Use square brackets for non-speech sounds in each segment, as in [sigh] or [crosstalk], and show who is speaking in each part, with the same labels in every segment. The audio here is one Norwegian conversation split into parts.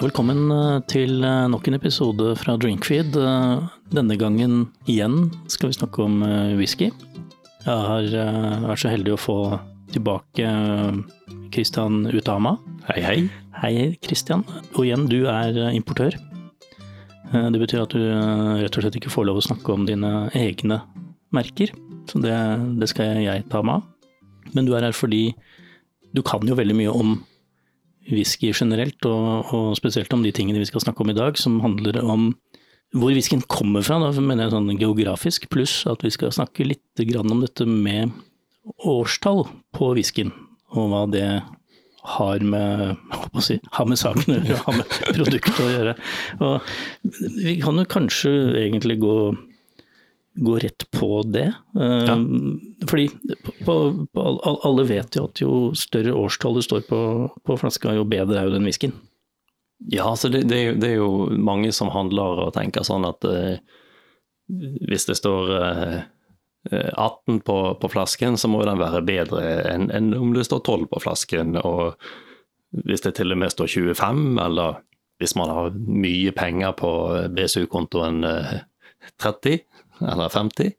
Speaker 1: Velkommen eh, til eh, nok en episode fra Drinkfeed. Eh, Denne gangen igjen skal vi snakke om whisky. Jeg har vært så heldig å få tilbake Christian Utama.
Speaker 2: Hei, hei.
Speaker 1: Hei, Christian. Og igjen, du er importør. Det betyr at du rett og slett ikke får lov å snakke om dine egne merker. Så det, det skal jeg ta meg av. Men du er her fordi du kan jo veldig mye om whisky generelt, og, og spesielt om de tingene vi skal snakke om i dag, som handler om hvor whiskyen kommer fra, da mener jeg sånn geografisk, pluss at vi skal snakke litt om dette med årstall på whiskyen, og hva det har med, [laughs] si, har med saken å har med produktet å gjøre. Og vi kan jo kanskje egentlig gå, gå rett på det. Eh,
Speaker 2: Ja.
Speaker 1: Fordi på, på, al- alle vet jo at jo større årstall det står på, på flaska, jo bedre er jo den whiskyen.
Speaker 2: Ja, altså det, det, er jo, det er jo mange som handler og tenker sånn at eh, hvis det står eh, 18 på, på flasken, så må den være bedre enn en om det står 12 på flasken. Og hvis det til og med står 25, eller hvis man har mye penger på BSU-kontoen eh, 30 eller 50,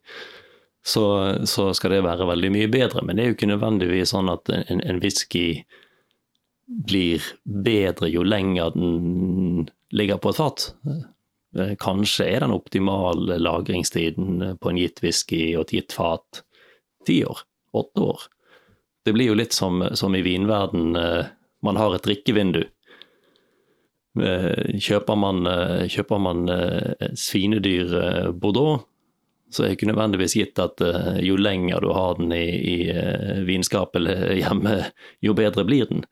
Speaker 2: så, så skal det være veldig mye bedre. Men det er jo ikke nødvendigvis sånn at en, en whisky blir bedre jo lenger den ligger på et fat. Kanskje er den optimale lagringstiden på en gitt whisky og et gitt fat ti år, åtte år. Det blir jo litt som, som i vinverden, eh, man har et drikkevindu. Eh, Kjøper man, eh, kjøper man svinedyr Bordeaux, så er det ikke nødvendigvis gitt at eh, jo lenger du har den i, i eh, vinskapet eller [laughs] hjemme, jo bedre blir den.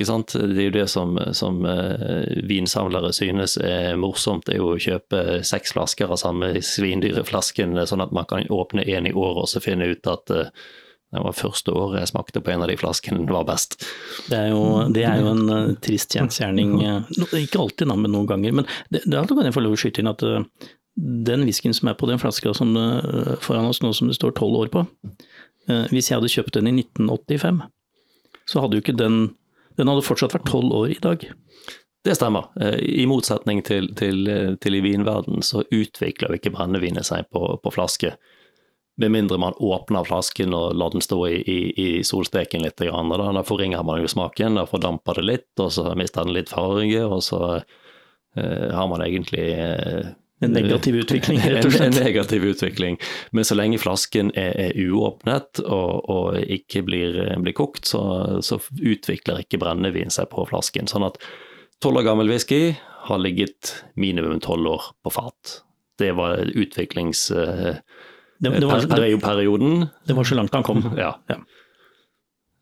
Speaker 2: Ikke sant? Det er jo det som, som eh, vinsamlere synes er morsomt, det er jo å kjøpe seks flasker av samme svindyre flasken, sånn at man kan åpne én i året og så finne ut at det var første året jeg smakte på en av de flaskene var best.
Speaker 1: Det er jo, det er jo en uh, trist kjensgjerning. Uh, ikke alltid, da, men noen ganger. Men det, det kan jeg få lov å skyte inn at eh, den whiskyen som er på den flaska som det, foran oss nå, som det står tolv år på, eh, hvis jeg hadde kjøpt den i 1985, så hadde jo ikke den Den hadde fortsatt vært tolv år i dag.
Speaker 2: Det stemmer. Eh, I motsetning til, til, eh, til i vinverden så utvikler jo ikke brennevinet seg på, på flaske. Med mindre man åpner flasken og lar den stå i, i, i solsteken litt. grann, Da, da forringer man jo smaken, da fordamper det litt, og så mister den litt farge, og så eh, har man egentlig eh,
Speaker 1: En negativ [laughs] utvikling, rett og slett.
Speaker 2: en negativ utvikling. Men så lenge flasken er, er uåpnet og, og ikke blir, blir kokt, så, så utvikler ikke brennevin seg på flasken. Sånn at tolv år gammel whisky har ligget minimum tolv år på fat. Det var utviklings... eh,
Speaker 1: Det, det, var, så langt han kom. [laughs]
Speaker 2: Ja.
Speaker 1: Ja.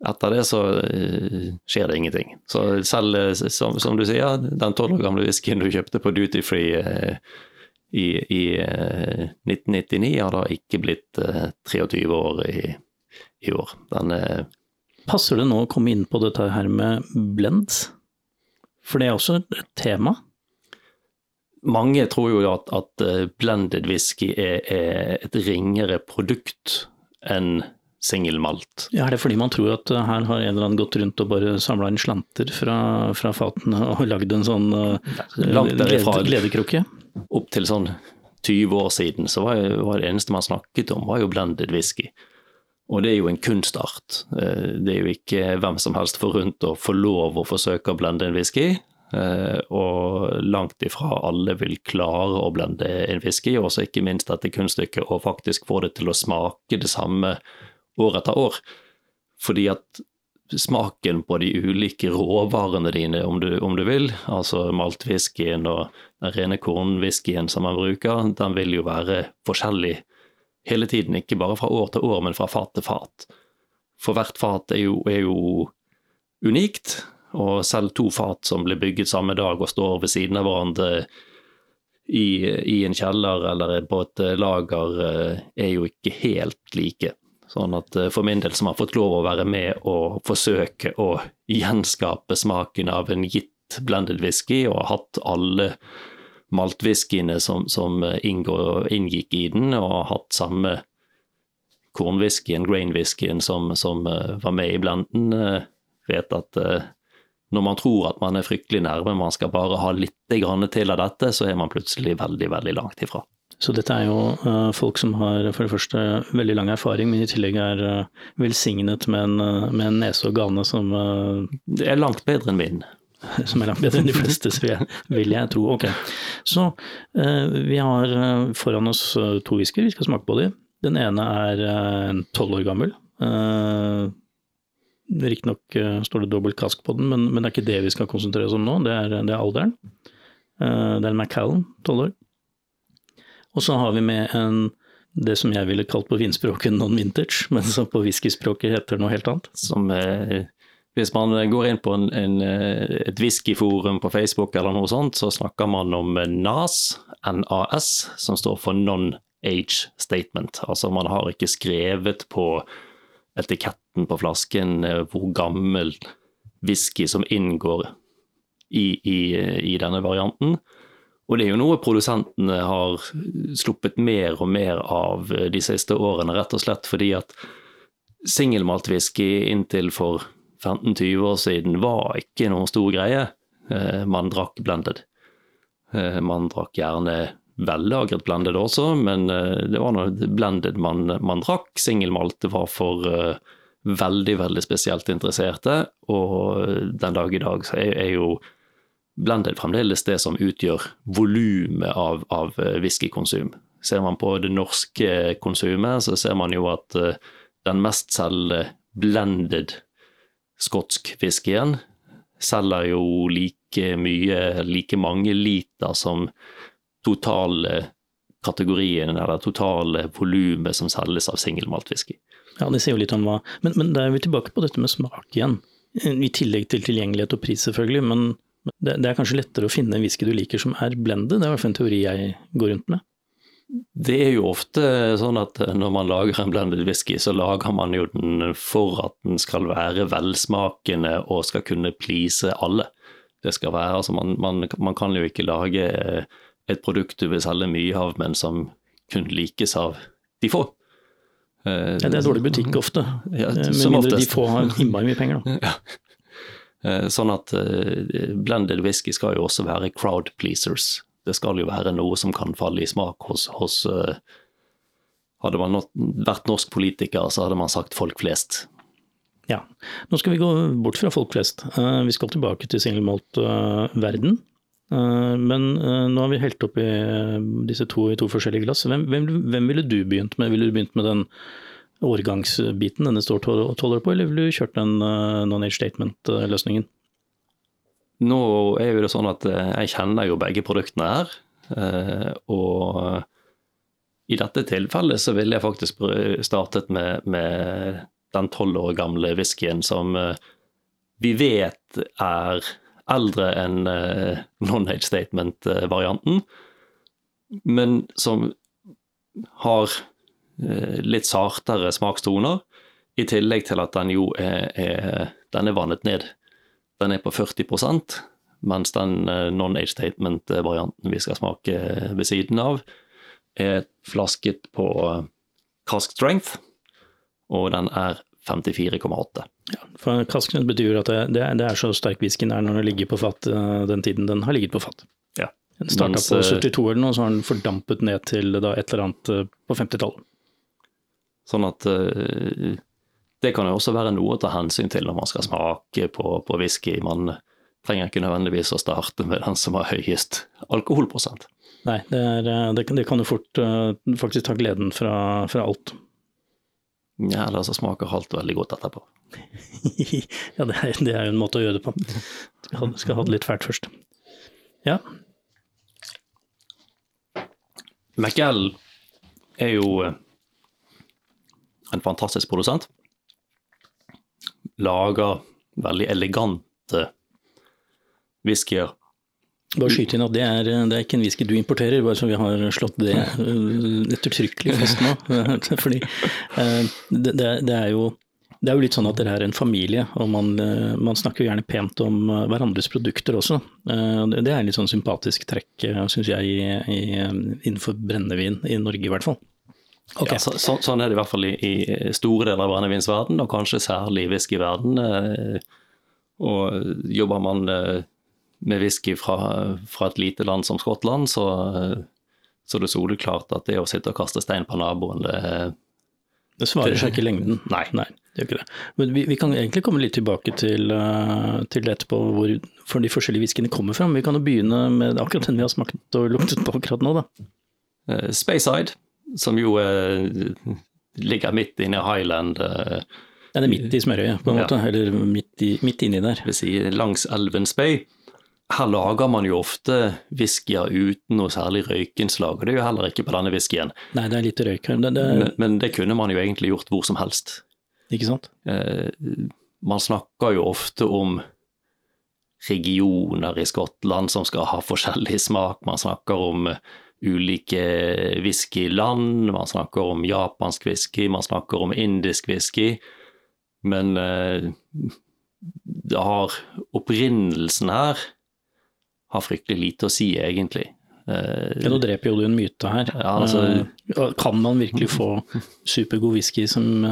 Speaker 2: Etter det så eh, skjer det ingenting. Så selv, eh, som, som du sier, den tolv år gamle whiskyen du kjøpte på duty free i, i eh, 1999, har da ikke blitt eh, 23 år i, i år. Den er
Speaker 1: Passer det nå å komme inn på dette her med blend? For det er også et tema.
Speaker 2: Mange tror jo at, at eh, blended whisky er, er et ringere produkt enn singelmalt.
Speaker 1: Ja, er det fordi man tror at her har en eller annen gått rundt og bare samla inn slanter fra, fra fatene og [laughs] lagd en sånn uh, gledekrukke?
Speaker 2: Opp til sånn 20 år siden så var, var det eneste man snakket om, var jo blended whisky. Og det er jo en kunstart. Eh, Det er jo ikke hvem som helst forunt å få lov å forsøke å blende en whisky. eh, Og langt ifra alle vil klare å blende en whisky, og ikke minst dette kunststykket å faktisk få det til å smake det samme år etter år. Fordi at smaken på de ulike råvarene dine, om du, om du vil, altså maltwhiskyen og den rene kornwhiskyen som man bruker, den vil jo være forskjellig hele tiden, ikke bare fra år til år, men fra fat til fat. For hvert fat er jo, er jo unikt, og selv to fat som blir bygget samme dag og står ved siden av hverandre i, i en kjeller eller på et lager, eh, er jo ikke helt like. Sånn at eh, for min del som har fått lov å være med og forsøke å gjenskape smaken av en gitt blended whisky, og har hatt alle maltwhiskyene som, som eh, inngår, inngikk i den, og har hatt samme kornwhiskyen, grain-whiskyen, som, som eh, var med i blenden, vet at når man tror at man er fryktelig nærme, man skal bare ha litt til av dette, så er man plutselig veldig, veldig langt ifra.
Speaker 1: Så dette er jo uh, folk som har for det første veldig lang erfaring, men i tillegg er uh, velsignet med en, uh, med en, nese og gane som
Speaker 2: Det er langt bedre enn min. [laughs]
Speaker 1: Som er langt bedre enn de fleste, jeg, vil jeg tro. Ok. Så vi har foran oss to whisker, vi skal smake på de. Den ene er en tolv år gammel. Riktignok står det dobbelt kask på den, men, men, det er ikke det vi skal konsentrere oss om nå, det er, det er alderen. Det er en Macallan, tolv år. Og så har vi med en det som jeg ville kalt på vinspråket non-vintage, men som på whiskyspråket heter noe helt annet.
Speaker 2: Som eh, Hvis man går inn på en, en, eh, et whiskyforum på Facebook eller noe sånt, så snakker man om NAS, NAS, som står for non-age statement. Altså man har ikke skrevet på etiketten på flasken eh, hvor gammel whisky som inngår i, i, i denne varianten. Og det er jo noe produsentene har sluppet mer og mer av de siste årene, rett og slett fordi at singelmaltwhisky inntil for 15-20 år siden var ikke noen stor greie. Eh, man drakk blended. Eh, man drakk gjerne vellagret blended også, men eh, det var noe blended man, man drakk. Singelmalt var for veldig, veldig spesielt interesserte, og den dag i dag så er, er jo blended fremdeles det som utgjør volumet av, av eh, whiskykonsum. Ser man på det norske konsumet, så ser man jo at den mest selgende blended skotsk whiskyen selger jo like mye, like mange liter som totale kategorien, eller totale volumet som selges av singelmaltwhisky.
Speaker 1: Ja, det sier jo litt om hva Men, men da er vi tilbake på dette med smak igjen. I tillegg til tilgjengelighet og pris, selvfølgelig. men det, det, er kanskje lettere å finne en whisky du liker som er blended, det er i hvert fall en teori jeg går rundt med.
Speaker 2: Det er jo ofte sånn at når man lager en blended whisky, så lager man jo den for at den skal være velsmakende og skal kunne please alle. Det skal være, altså man, man, man kan jo ikke lage et produkt du vil selge mye av, men som kun likes av de få.
Speaker 1: Ja, det er dårlig butikk ofte. Ja, Med mindre de få har innmari mye penger, da. [laughs] Ja.
Speaker 2: Eh, sånn at eh, blended whisky skal jo også være crowd pleasers. Det skal jo være noe som kan falle i smak hos, hos eh, Hadde man vært norsk politiker, så hadde man sagt folk flest.
Speaker 1: Ja. Nå skal vi gå bort fra folk flest. Vi skal tilbake til single malt-verden. Men nå har vi helt oppi disse to i to forskjellige glass. Hvem, hvem, hvem ville du begynt med? Ville du begynt med den årgangsbiten denne står tolv år på, eller vil du kjørt den uh, non-age statement-løsningen?
Speaker 2: Nå er jo det sånn at eh, jeg kjenner jo begge produktene her. Uh, og i dette tilfellet så ville jeg faktisk startet med, med den tolv år gamle whiskyen som vi vet er eldre enn non-age statement-varianten, men som har Eh, litt sartere smakstoner, i tillegg til at den jo er, er, den er vannet ned. Den er på 40% mens den eh, non-age statement-varianten vi skal smake ved siden av, er flasket på cask strength, og den er 54,8.
Speaker 1: Ja, for cask strength betyr at det, det, er, det er så sterk whiskyen er når den ligger på fat eh, den tiden den har ligget på fat.
Speaker 2: Ja.
Speaker 1: Den starta på 72 eller noe, så har den fordampet ned til da, et eller annet på 50-tallet.
Speaker 2: Sånn at uh, det kan jo også være noe å ta hensyn til når man skal smake på, på whisky. Man trenger ikke nødvendigvis å starte med den som har høyest alkoholprosent.
Speaker 1: Nei, det, er, det, kan, det kan jo fort uh, faktisk ta gleden fra, fra alt.
Speaker 2: Ja, eller så smaker alt veldig godt etterpå. [laughs]
Speaker 1: ja, det er, det er jo en måte å gjøre det på. Skal ha, skal ha det litt fælt først. Ja.
Speaker 2: McGell er jo en fantastisk produsent. Lager veldig elegante whiskyer.
Speaker 1: Bare skyte inn at det er, det er, ikke en whisky du importerer, bare så vi har slått det ettertrykkelig fast nå. [laughs] Fordi eh, det, det, er jo, det, er jo, litt sånn at dere er en familie, og man, eh, man snakker jo gjerne pent om eh, hverandres produkter også. Det er litt sånn sympatisk trekk, syns jeg, i, i, innenfor brennevin i Norge i hvert fall.
Speaker 2: Okay. Ja, så, så, sånn er det i hvert fall i, i store deler av brennevinsverdenen, og kanskje særlig i whiskyverden. Eh, Og jobber man eh, med whisky fra, fra, et lite land som Skottland, så, så er det soleklart at det å sitte og kaste stein på naboen, det
Speaker 1: Det svarer seg ikke i lengden. [laughs]
Speaker 2: Nei.
Speaker 1: Nei, det gjør ikke det. Men vi, vi, kan egentlig komme litt tilbake til, til etterpå hvor for de forskjellige whiskyene kommer fra. Vi kan jo begynne med akkurat den vi har smakt og luktet på akkurat nå, da.
Speaker 2: Speyside, som jo uh, ligger midt inne i Highland. Uh,
Speaker 1: ja, det er midt i smørøyet, på en måte. Ja. Eller midt, i, midt inni der.
Speaker 2: Vil si langs Elvens Bay. her lager man jo ofte whiskyer uten noe særlig røykinnslag, og det er jo heller ikke på denne whiskyen.
Speaker 1: Nei, det er litt røyk her. Det,
Speaker 2: det... Men, men, det kunne man jo egentlig gjort hvor som helst.
Speaker 1: Ikke sant?
Speaker 2: Eh, man snakker jo ofte om regioner i Skottland som skal ha forskjellig smak. Man snakker om ulike whiskyland, man snakker om japansk whisky, man snakker om indisk whisky. Men eh, det har opprinnelsen her har fryktelig lite å si, egentlig.
Speaker 1: Uh, ja, Nå dreper jo du en myte her.
Speaker 2: Ja, altså,
Speaker 1: uh, kan man virkelig få supergod whisky som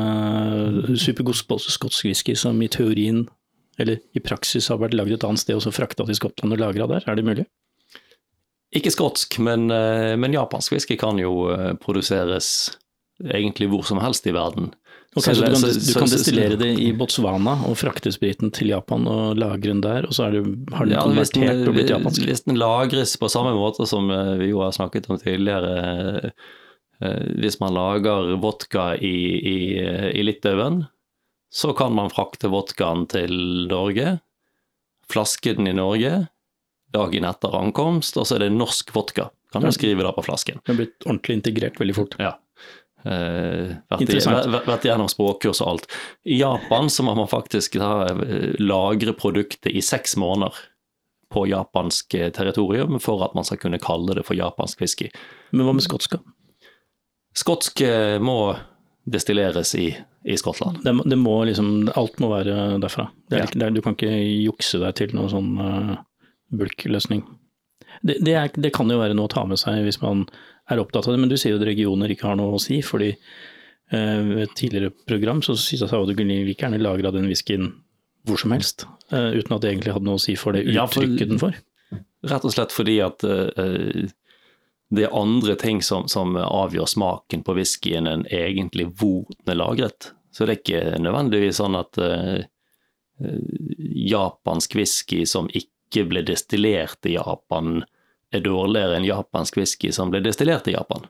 Speaker 1: supergod skotsk whisky som i teorien, eller i praksis, har vært lagd et annet sted og så frakta til Skottland og lagra der? Er det mulig?
Speaker 2: Ikke skotsk, men, men japansk whisky kan jo produseres egentlig hvor som helst i verden.
Speaker 1: Okay, så, du kan, du kan destillere det i Botswana og frakte spriten til Japan og lagre den der, og så det, har den ja, konvertert og blitt japansk?
Speaker 2: Hvis den lagres på samme måte som eh, vi jo har snakket om tidligere, eh, hvis man lager vodka i, i, i Litauen, så kan man frakte vodkaen til Norge, flaske den i Norge dagen etter ankomst, og så er det norsk vodka. Kan du skrive det på flasken.
Speaker 1: Det har blitt ordentlig integrert veldig fort.
Speaker 2: Ja. Uh, vært, i, vært, gjennom språkkurs og alt. I Japan så må man faktisk da eh, lagre produktet i seks måneder på japansk eh, territorium for at man skal kunne kalle det for japansk whisky.
Speaker 1: Men hva med skotsk?
Speaker 2: Skotsk må destilleres i, i Skottland.
Speaker 1: Det, det, må liksom, alt må være derfra. Er, ja. det, du kan ikke jukse deg til noe sånn uh, bulkløsning. Det, det, er, det, kan jo være noe å ta med seg hvis man er opptatt av det, men du sier jo at regioner ikke har noe å si. fordi eh, ved et tidligere program så syntes jeg at du kunne like gjerne lagra den whiskyen hvor som helst, eh, uten at det egentlig hadde noe å si for det uttrykket ja, den får.
Speaker 2: Rett og slett fordi at uh, det er andre ting som, som, avgjør smaken på whiskyen enn egentlig hvor den er lagret. Så det er ikke nødvendigvis sånn at uh, japansk whisky som ikke ble destillert i Japan, er dårligere enn japansk whisky som ble destillert i Japan.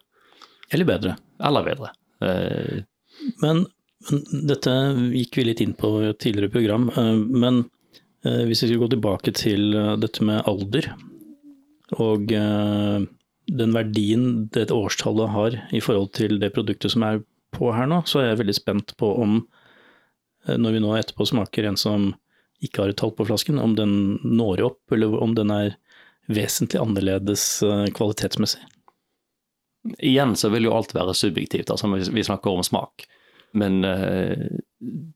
Speaker 1: Eller bedre.
Speaker 2: Eller bedre. Eh,
Speaker 1: men, dette gikk vi litt inn på i et tidligere program. Eh, men eh, hvis vi skal gå tilbake til eh, dette med alder, og den verdien det årstallet har i forhold til det produktet som er på her nå, så er jeg veldig spent på om, når vi nå etterpå smaker en som ikke har et tall på flasken, om den når opp, eller om den er vesentlig annerledes eh, kvalitetsmessig.
Speaker 2: Igjen så vil jo alt være subjektivt, altså vi snakker om smak. Men uh,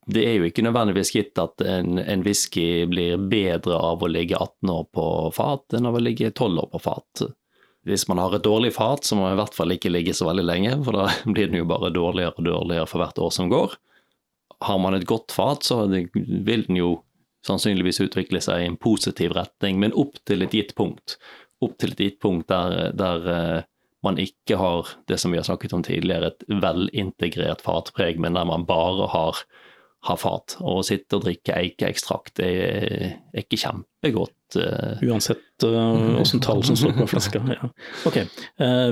Speaker 2: det er jo ikke nødvendigvis gitt at en, en whisky blir bedre av å ligge 18 år på fat enn av å ligge 12 år på fat. Hvis man har et dårlig fat, så må man i hvert fall ikke ligge så veldig lenge, for da [laughs] blir den jo bare dårligere og dårligere for hvert år som går. Har man et godt fat, så vil den jo sannsynligvis utvikle seg i en positiv retning, men opp til et gitt punkt. Opp til et gitt punkt der, der uh, man ikke har det som vi har snakket om tidligere, et velintegrert fatpreg, men der man bare har, har fat. Å sitte og drikke eikeekstrakt er, er ikke kjempegodt.
Speaker 1: Uh, Uansett åssen uh, tall som står på flaska. Ja. Ok,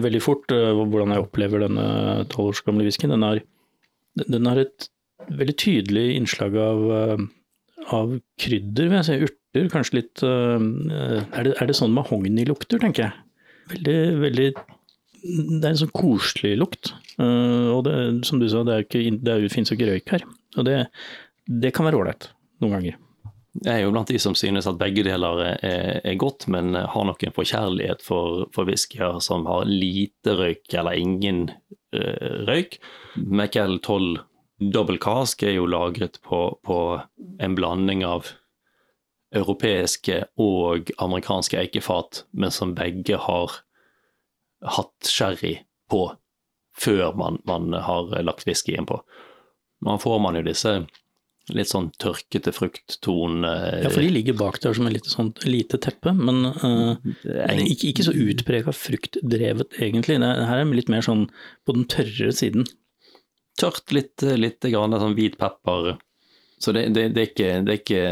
Speaker 1: veldig fort hvordan jeg opplever denne tolv års gamle whiskyen. Den, den har et veldig tydelig innslag av av krydder, vil jeg si. Urter, kanskje litt uh, er, det, er det sånn mahognilukter, tenker jeg. Veldig, veldig Det er en sånn koselig lukt. Uh, og det, som du sa, det, ikke, det finnes jo ikke røyk her. Og det, det kan være ålreit noen ganger.
Speaker 2: Jeg er jo blant de som synes at begge deler er, er godt, men har nok en forkjærlighet for, for som har lite røyk eller ingen uh, røyk. Mackel 12 Double cask er jo lagret på, på, en blanding av europeiske og amerikanske eikefat, men som begge har hatt sherry på før man, man har lagt whiskyen på. Man får man jo disse litt sånn tørkete frukttonene
Speaker 1: Ja, for de ligger bak der som et lite, sånt, lite teppe, men uh, ikke, ikke, så utprega fruktdrevet egentlig. Det her er litt mer sånn på den tørre siden.
Speaker 2: Tørt, litt, litt grann sånn hvit pepper. Så det, det, det, er ikke, det, er ikke,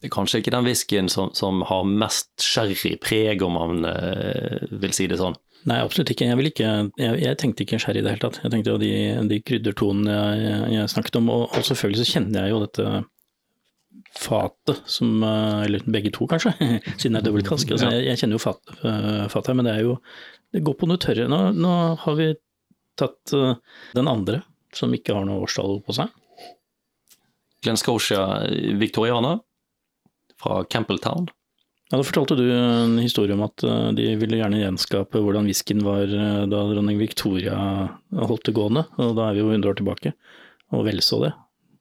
Speaker 2: det er kanskje ikke den whiskyen som, som har mest sherrypreg, om man eh, vil si det sånn.
Speaker 1: Nei, absolutt ikke. Jeg, ikke, jeg, jeg tenkte ikke sherry i det hele tatt. Jeg tenkte jo de, de kryddertonene jeg, jeg, snakket om, og, og, selvfølgelig så kjenner jeg jo dette fatet som eh, Eller begge to, kanskje, [laughs] siden det er dobbeltkask. Altså, jeg, jeg, kjenner jo fat, her, men det er jo Det går på noe tørre. Nå, nå har vi tatt uh, den andre, som ikke har noe årstall på seg.
Speaker 2: Glenn Scotia Victoriana fra Campbelltown.
Speaker 1: Ja, Da fortalte du en historie om at eh, de ville gjerne gjenskape hvordan whiskyen var eh, da dronning Victoria holdt det gående, og da er vi jo 100 år tilbake, og vel så det.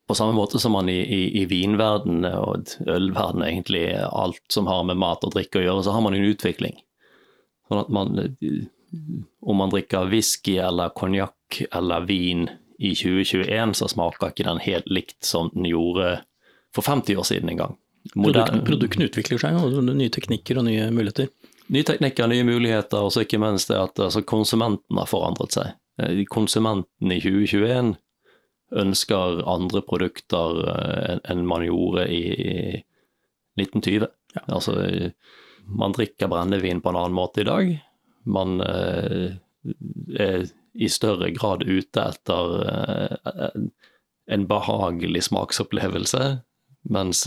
Speaker 2: På samme måte som man i, i, i vinverden og ølverden, egentlig alt som har med mat og drikke å gjøre, så har man en utvikling. Sånn at man, om man drikker whisky eller konjakk eller vin i 2021, så smaker ikke den helt likt som den gjorde for 50 år siden engang. gang.
Speaker 1: Produktene, utvikler seg, og nye teknikker og nye muligheter.
Speaker 2: Nye teknikker, nye muligheter, og så ikke minst det at altså, konsumenten har forandret seg. Eh, konsumenten i 2021 ønsker andre produkter eh, enn man gjorde i 1920. Ja. Altså, man drikker brennevin på en annen måte i dag. Man eh, er i større grad ute etter en behagelig smaksopplevelse, mens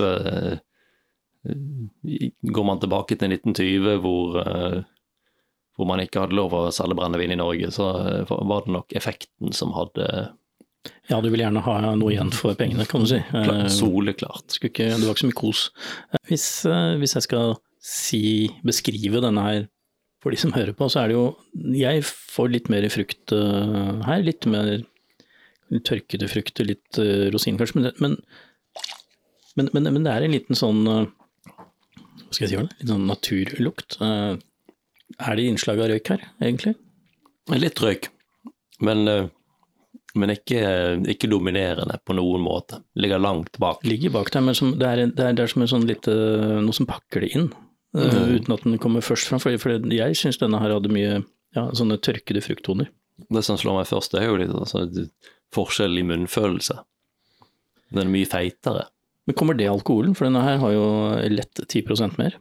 Speaker 2: Går man tilbake til 1920, hvor, eh, hvor man ikke hadde lov å selge brennevin i Norge, så eh, var det nok effekten som hadde
Speaker 1: Ja, du vil gjerne ha noe igjen for pengene, kan du si.
Speaker 2: Klart, soleklart.
Speaker 1: Ikke, det var ikke så mye kos. Hvis, hvis jeg skal si, beskrive denne her for de som hører på, så er det jo Jeg får litt mer frukt her. Litt mer tørkede frukter, litt rosin kanskje. Men, men, men, men, det er en liten sånn hva skal jeg si for det, litt sånn naturlukt. Eh, er det innslag av røyk her, egentlig?
Speaker 2: Litt røyk, men, eh, men ikke, ikke, dominerende på noen måte. Ligger langt bak.
Speaker 1: Ligger bak der, men som, det, er, det, er, det, er, som sånn lite, noe som pakker det inn, eh, mm. uten at den kommer først fram. For, jeg syns denne her hadde mye ja, sånne tørkede frukttoner.
Speaker 2: Det som slår meg først, det er jo litt altså, forskjell i munnfølelse. Den er mye feitere.
Speaker 1: Men kommer det alkoholen? For denne her har jo lett 10% mer.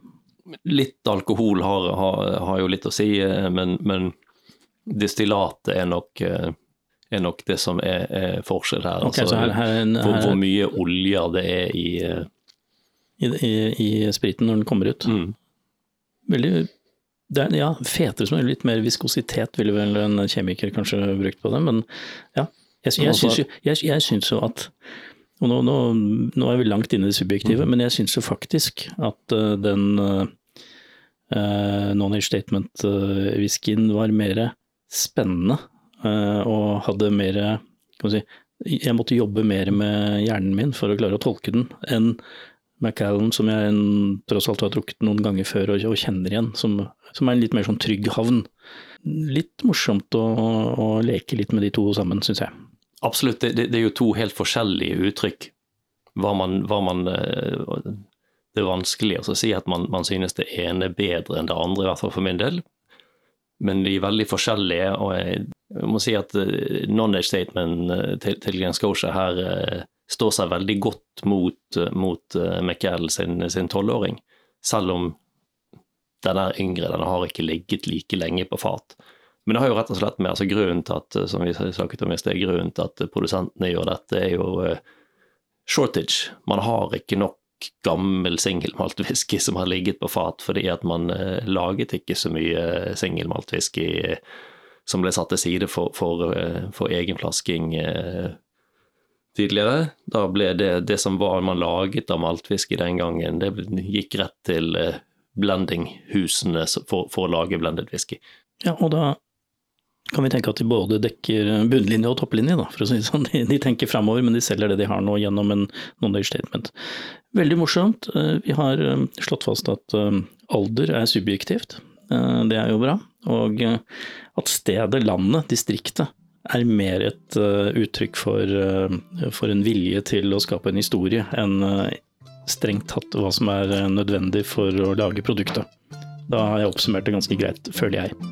Speaker 2: Litt alkohol har, har, har, jo litt å si, eh, men, men destillatet er nok, eh, er nok det som er, er forskjell her.
Speaker 1: Okay, altså, her, her, her
Speaker 2: hvor, hvor, mye olje det er i,
Speaker 1: i, i, i spriten når den kommer ut. Mm. Veldig det er, ja, fetere som er litt mer viskositet ville vel en kjemiker kanskje brukt på det, men ja. Jeg, jeg, syns jo, jeg, jeg syns jo at og nå, nå, nå, er vi langt inne i det subjektive, mm. men jeg syns jo faktisk at uh, den uh, non-age statement-whiskyen uh, var mer spennende og hadde mer kan man si, Jeg måtte jobbe mer med hjernen min for å klare å tolke den enn Macallan, som jeg tross alt har drukket noen ganger før og, og kjenner igjen, som, som, er en litt mer sånn trygg havn. Litt morsomt å, å leke litt med de to sammen, syns jeg.
Speaker 2: Absolutt, det, det, er jo to helt forskjellige uttrykk. Hva man, hva man eh, Det er vanskelig å si at man, man, synes det ene er bedre enn det andre, i hvert fall for min del. Men de er veldig forskjellige, og jeg, må si at eh, non-age statement eh, til, til Glenn Scotia her står seg veldig godt mot, mot Michael sin tolvåring, selv om den er yngre, den har ikke ligget like lenge på fat. Men det har jo rett og slett med altså grunnen til at som vi snakket om i sted, grunnen til at produsentene gjør dette, er jo shortage. Man har ikke nok gammel singelmaltwhisky som har ligget på fat, fordi at man laget ikke så mye singelmaltwhisky som ble satt til side for, for, for egen egenflasking tidligere. Da ble det, det som var man laget av maltfiske den gangen, det gikk rett til blendinghusene for, for å lage blended whisky.
Speaker 1: Ja, og da kan vi tenke at de både dekker bunnlinje og topplinje, da, for å si det sånn. De, de tenker framover, men de selger det de har nå gjennom en non-age statement. Veldig morsomt. Eh, vi har eh, slått fast at eh, alder er subjektivt. Det er jo bra. Og at stedet, landet, distriktet er mer et uh, uttrykk for, uh, for, en vilje til å skape en historie, enn uh, strengt tatt hva som er nødvendig for å lage produktet. Da har jeg oppsummert det ganske greit, føler jeg.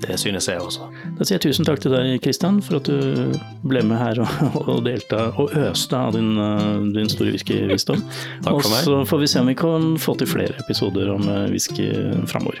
Speaker 2: Det synes jeg også.
Speaker 1: Da sier jeg tusen takk til deg, Kristian, for at du ble med her og, [laughs] og delte og øste av din, din store whiskyvisdom. Og så får vi se om vi kan få til flere episoder om whisky framover.